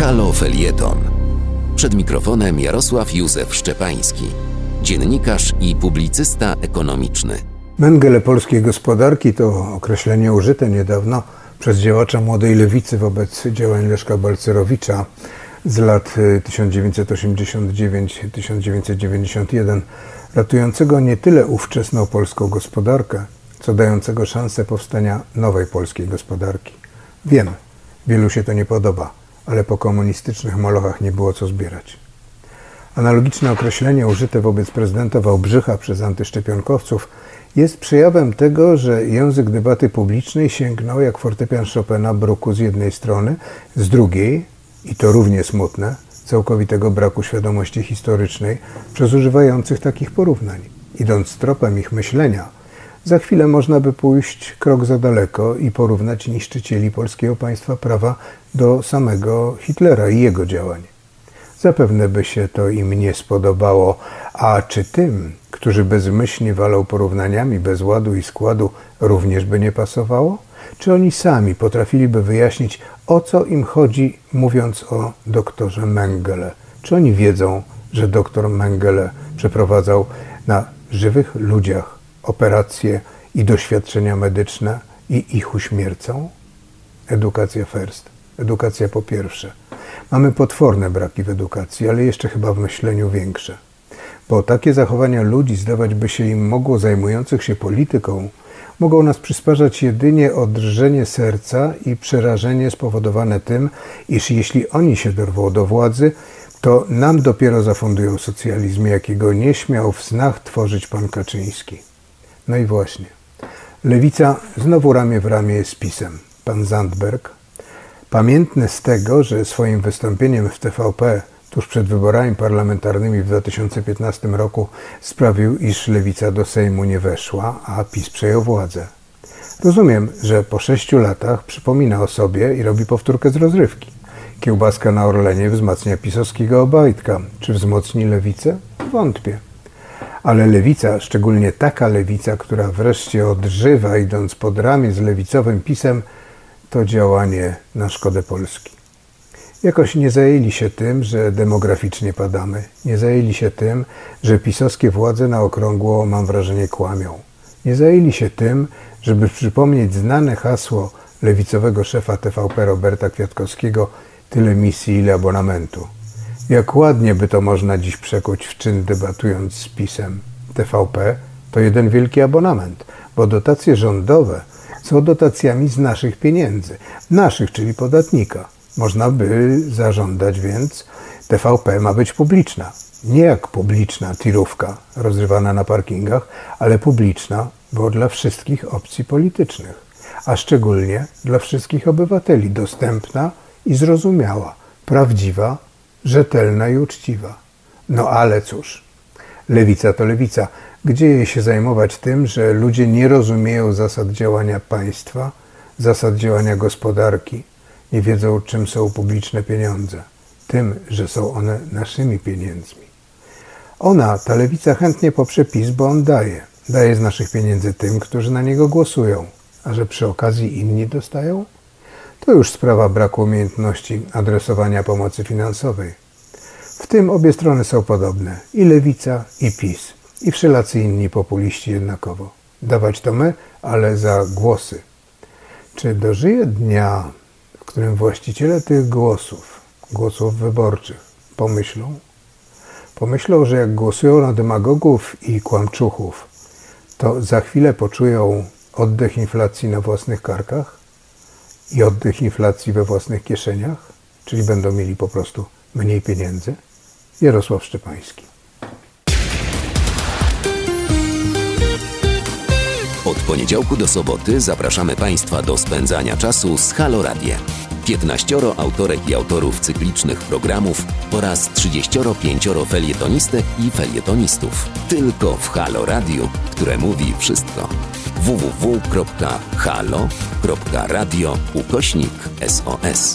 Halo Felieton. Przed mikrofonem Jarosław Józef Szczepański, dziennikarz i publicysta ekonomiczny. Mengele polskiej gospodarki to określenie użyte niedawno przez działacza młodej lewicy wobec działań Leszka Balcerowicza z lat 1989-1991, y, ratującego nie tyle ówczesną polską gospodarkę, co dającego szansę powstania nowej polskiej gospodarki. Wiem, wielu się to nie podoba, ale po komunistycznych molochach nie było co zbierać. Analogiczne określenie użyte wobec prezydenta Wałbrzycha przez antyszczepionkowców jest przejawem tego, że język debaty publicznej sięgnął jak fortepian Chopina bruku z jednej strony, z drugiej, i to równie smutne, całkowitego braku świadomości historycznej przez używających takich porównań. Idąc tropem ich myślenia, za chwilę można by pójść krok za daleko i porównać niszczycieli polskiego państwa prawa do samego Hitlera i jego działań. Zapewne by się to im nie spodobało, a czy tym, którzy bezmyślnie walą porównaniami bez ładu i składu, również by nie pasowało? Czy oni sami potrafiliby wyjaśnić, o co im chodzi, mówiąc o doktorze Mengele? Czy oni wiedzą, że doktor Mengele przeprowadzał na żywych ludziach operacje i doświadczenia medyczne i ich uśmiercą? Edukacja first. Edukacja po pierwsze. Mamy potworne braki w edukacji, ale jeszcze chyba w myśleniu większe. Bo takie zachowania ludzi, zdawać by się im mogło zajmujących się polityką, mogą nas przysparzać jedynie odrżenie serca i przerażenie spowodowane tym, iż jeśli oni się dorwą do władzy, to nam dopiero zafundują socjalizm, jakiego nie śmiał w snach tworzyć pan Kaczyński. No i właśnie. Lewica znowu ramię w ramię z PiSem. Pan Zandberg, pamiętny z tego, że swoim wystąpieniem w TVP tuż przed wyborami parlamentarnymi w 2015 roku sprawił, iż lewica do Sejmu nie weszła, a PiS przejął władzę. Rozumiem, że po sześciu latach przypomina o sobie i robi powtórkę z rozrywki. Kiełbaska na Orlenie wzmacnia pisowskiego Obajtka. Czy wzmocni lewicę? Wątpię. Ale lewica, szczególnie taka lewica, która wreszcie odżywa, idąc pod ramię z lewicowym pisem, to działanie na szkodę Polski. Jakoś nie zajęli się tym, że demograficznie padamy. Nie zajęli się tym, że pisowskie władze na okrągło, mam wrażenie, kłamią. Nie zajęli się tym, żeby przypomnieć znane hasło lewicowego szefa TVP Roberta Kwiatkowskiego tyle misji, ile abonamentu. Jak ładnie by to można dziś przekuć w czyn debatując z PiSem. TVP to jeden wielki abonament, bo dotacje rządowe są dotacjami z naszych pieniędzy. Naszych, czyli podatnika. Można by zażądać więc, TVP ma być publiczna. Nie jak publiczna tirówka rozrywana na parkingach, ale publiczna, bo dla wszystkich opcji politycznych, a szczególnie dla wszystkich obywateli, dostępna i zrozumiała, prawdziwa, rzetelna i uczciwa. No ale cóż, lewica to lewica. Gdzie jej się zajmować tym, że ludzie nie rozumieją zasad działania państwa, zasad działania gospodarki, nie wiedzą, czym są publiczne pieniądze, tym, że są one naszymi pieniędzmi. Ona, ta lewica, chętnie poprze PiS, bo on daje. Daje z naszych pieniędzy tym, którzy na niego głosują, a że przy okazji inni dostają? To już sprawa braku umiejętności adresowania pomocy finansowej. W tym obie strony są podobne i lewica, i PiS, i wszelacy inni populiści jednakowo. Dawać to my, ale za głosy. Czy dożyje dnia, którym właściciele tych głosów, głosów wyborczych, pomyślą? Pomyślą, że jak głosują na demagogów i kłamczuchów, to za chwilę poczują oddech inflacji na własnych karkach i oddech inflacji we własnych kieszeniach, czyli będą mieli po prostu mniej pieniędzy? Jarosław Szczepański. Od poniedziałku do soboty zapraszamy Państwa do spędzania czasu z Halo Radio. 15 autorek i autorów cyklicznych programów oraz 35 felietonistek i felietonistów. Tylko w Halo Radio, które mówi wszystko. www.halo.radio ukośnik SOS.